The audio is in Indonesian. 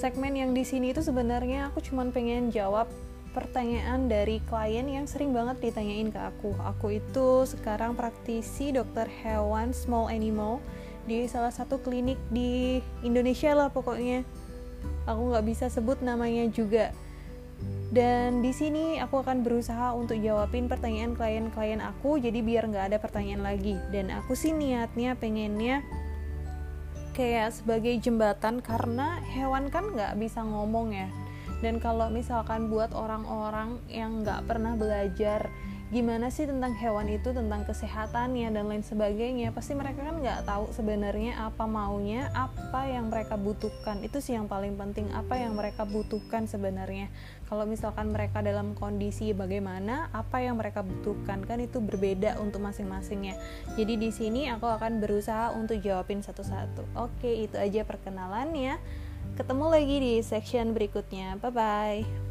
segmen yang di sini itu sebenarnya aku cuman pengen jawab pertanyaan dari klien yang sering banget ditanyain ke aku. Aku itu sekarang praktisi dokter hewan small animal di salah satu klinik di Indonesia lah pokoknya. Aku nggak bisa sebut namanya juga. Dan di sini aku akan berusaha untuk jawabin pertanyaan klien-klien aku, jadi biar nggak ada pertanyaan lagi. Dan aku sih niatnya pengennya kayak sebagai jembatan karena hewan kan nggak bisa ngomong ya. Dan kalau misalkan buat orang-orang yang nggak pernah belajar gimana sih tentang hewan itu tentang kesehatannya dan lain sebagainya. Pasti mereka kan nggak tahu sebenarnya apa maunya apa yang mereka butuhkan. Itu sih yang paling penting apa yang mereka butuhkan sebenarnya. Kalau misalkan mereka dalam kondisi bagaimana apa yang mereka butuhkan kan itu berbeda untuk masing-masingnya. Jadi di sini aku akan berusaha untuk jawabin satu-satu. Oke itu aja perkenalannya. Ketemu lagi di section berikutnya. Bye bye